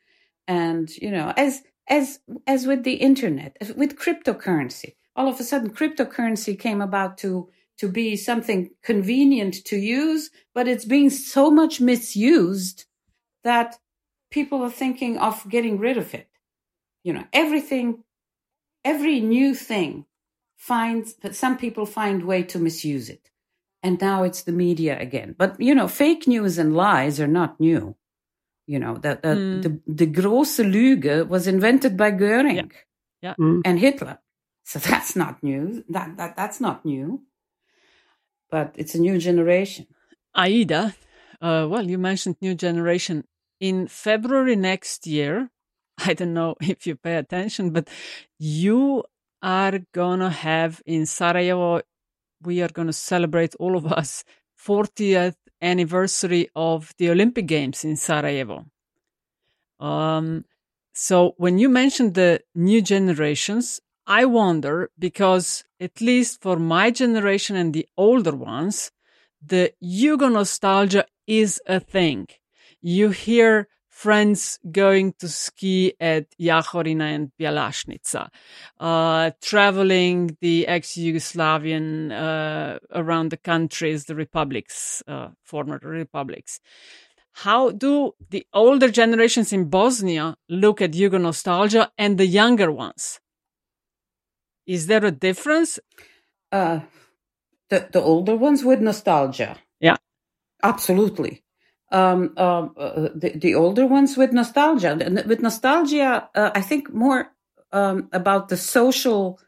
and you know, as as as with the internet, with cryptocurrency. All of a sudden, cryptocurrency came about to to be something convenient to use, but it's being so much misused that people are thinking of getting rid of it. You know, everything, every new thing finds, but some people find way to misuse it. And now it's the media again. But, you know, fake news and lies are not new. You know, that, that mm. the, the große Lüge was invented by Goering yeah. Yeah. Mm. and Hitler. So that's not new. That, that That's not new. But it's a new generation. Aida, uh, well, you mentioned new generation. In February next year, I don't know if you pay attention, but you are going to have in Sarajevo, we are going to celebrate all of us 40th anniversary of the Olympic Games in Sarajevo. Um, so when you mentioned the new generations, I wonder because at least for my generation and the older ones, the Yugo nostalgia is a thing. You hear friends going to ski at Jahorina and Bjelašnica, uh, traveling the ex-Yugoslavian, uh, around the countries, the republics, uh, former republics. How do the older generations in Bosnia look at Yugo nostalgia and the younger ones? Is there a difference? Uh, the, the older ones with nostalgia. Yeah. Absolutely um, uh, uh, the, the, older ones with nostalgia. With nostalgia, uh, I think more um, about the social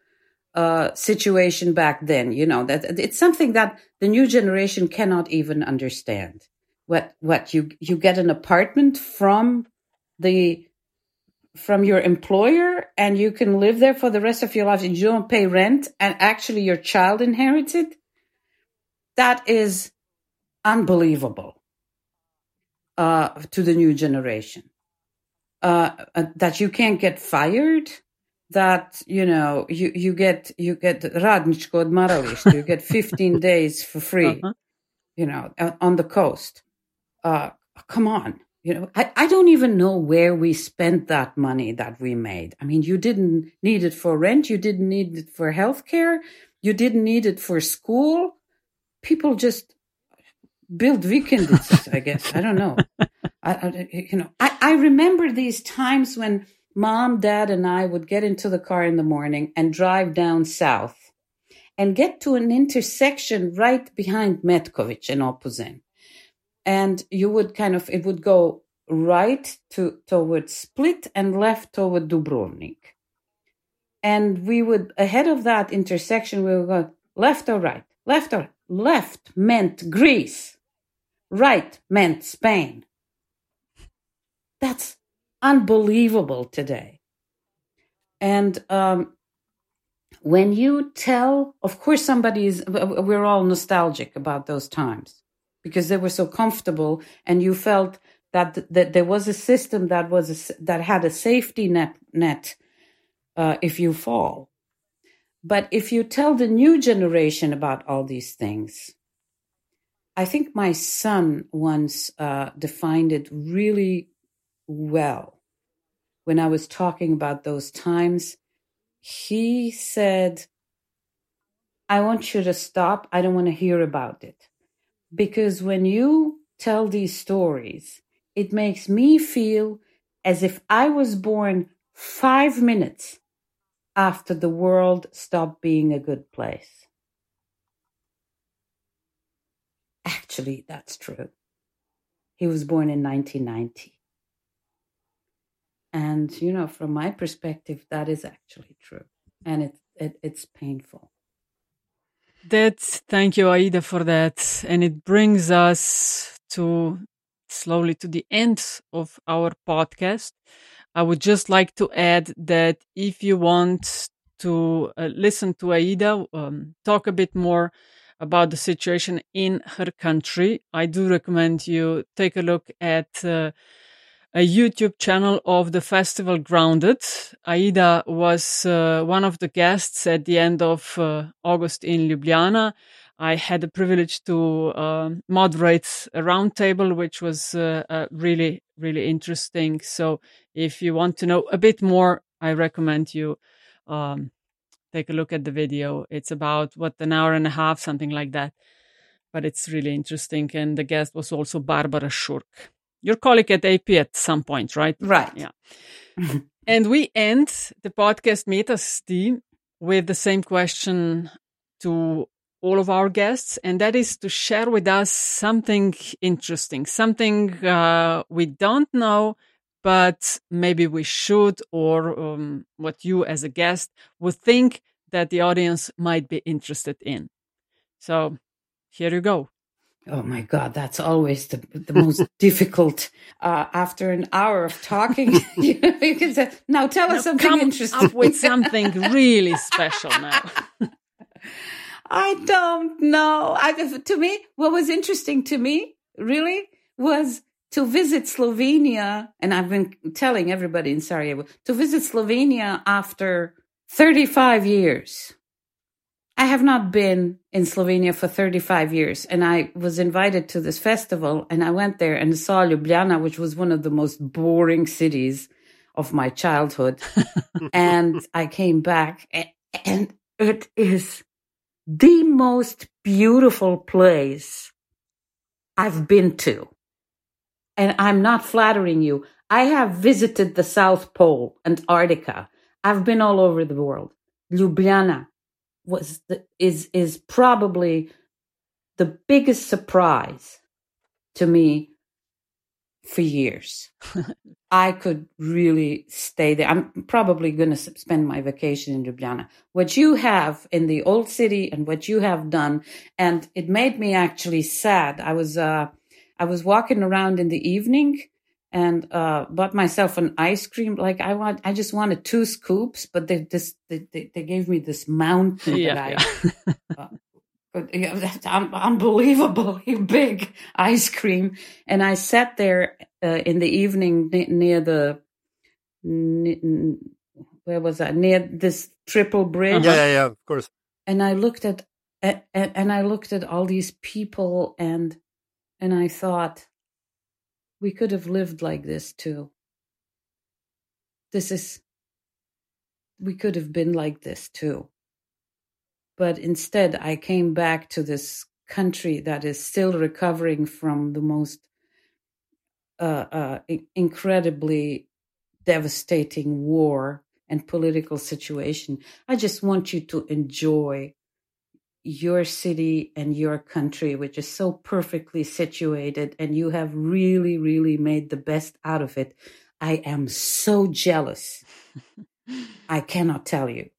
uh, situation back then. You know that it's something that the new generation cannot even understand. What what you you get an apartment from the from your employer and you can live there for the rest of your life and you don't pay rent and actually your child inherits it. That is unbelievable uh, to the new generation. Uh, uh, that you can't get fired, that you know you you get you get radničko odmaralište, you get 15 days for free, uh-huh. you know, on the coast. Uh, come on, you know, I, I don't even know where we spent that money that we made. I mean, you didn't need it for rent, you didn't need it for healthcare, you didn't need it for school. People just build weekends, I guess. I don't know. I, I, you know, I, I remember these times when mom, dad, and I would get into the car in the morning and drive down south and get to an intersection right behind Metković and Opuzen. And you would kind of, it would go right to toward Split and left toward Dubrovnik. And we would, ahead of that intersection, we would go left or right, left or left meant Greece, right meant Spain. That's unbelievable today. And um, when you tell, of course, somebody is, we're all nostalgic about those times because they were so comfortable and you felt that, that there was a system that was a, that had a safety net, net uh, if you fall. But if you tell the new generation about all these things, I think my son once uh, defined it really well when I was talking about those times. He said, I want you to stop. I don't want to hear about it. Because when you tell these stories, it makes me feel as if I was born five minutes after the world stopped being a good place. Actually, that's true. He was born in 1990. And, you know, from my perspective, that is actually true. And it, it, it's painful. That's, thank you, Aida, for that. And it brings us to slowly to the end of our podcast. I would just like to add that if you want to uh, listen to Aida um, talk a bit more about the situation in her country, I do recommend you take a look at uh, a YouTube channel of the festival Grounded. Aida was uh, one of the guests at the end of uh, August in Ljubljana. I had the privilege to uh, moderate a roundtable, which was uh, really, really interesting. So, if you want to know a bit more, I recommend you um, take a look at the video. It's about what an hour and a half, something like that. But it's really interesting. And the guest was also Barbara Surk your colleague at AP at some point, right? Right. Yeah. and we end the podcast Metin Čaj with the same question to all of our guests, and that is to share with us something interesting, something uh, we don't know, but maybe we should, or um, what you as a guest would think that the audience might be interested in. So here you go. Oh my God, that's always the, the most difficult. Uh, after an hour of talking, you, know, you can say, now tell now us something interesting. Up with something really special now. I don't know. I, to me, what was interesting to me really was to visit Slovenia. And I've been telling everybody in Sarajevo to visit Slovenia after 35 years. I have not been in Slovenia for 35 years and I was invited to this festival and I went there and saw Ljubljana, which was one of the most boring cities of my childhood. and I came back and it is the most beautiful place I've been to. And I'm not flattering you. I have visited the South Pole, Antarctica. I've been all over the world. Ljubljana, was the, is is probably the biggest surprise to me for years. I could really stay there. I'm probably going to spend my vacation in Ljubljana. What you have in the old city and what you have done, and it made me actually sad. I was uh, I was walking around in the evening and uh, bought myself an ice cream. Like I want, I just wanted two scoops, but they this they, they, they gave me this mountain yeah, that I. uh, but, yeah, that's un- unbelievably big ice cream, and I sat there uh, in the evening n- near the n- where was I near this triple bridge? Yeah, yeah, yeah, of course. And I looked at, at and I looked at all these people, and and I thought we could have lived like this too. This is, we could have been like this too. But instead, I came back to this country that is still recovering from the most uh, uh, incredibly devastating war and political situation. I just want you to enjoy your city and your country, which is so perfectly situated, and you have really, really made the best out of it. I am so jealous. I cannot tell you.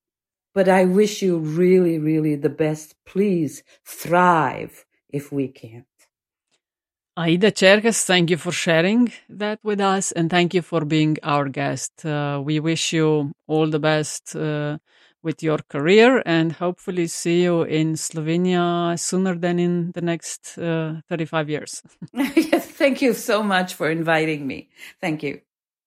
But I wish you really, really the best. Please thrive if we can't. Aida Čerkez, thank you for sharing that with us and thank you for being our guest. Uh, we wish you all the best uh, with your career and hopefully see you in Slovenia sooner than in the next uh, 35 years. yes, thank you so much for inviting me. Thank you.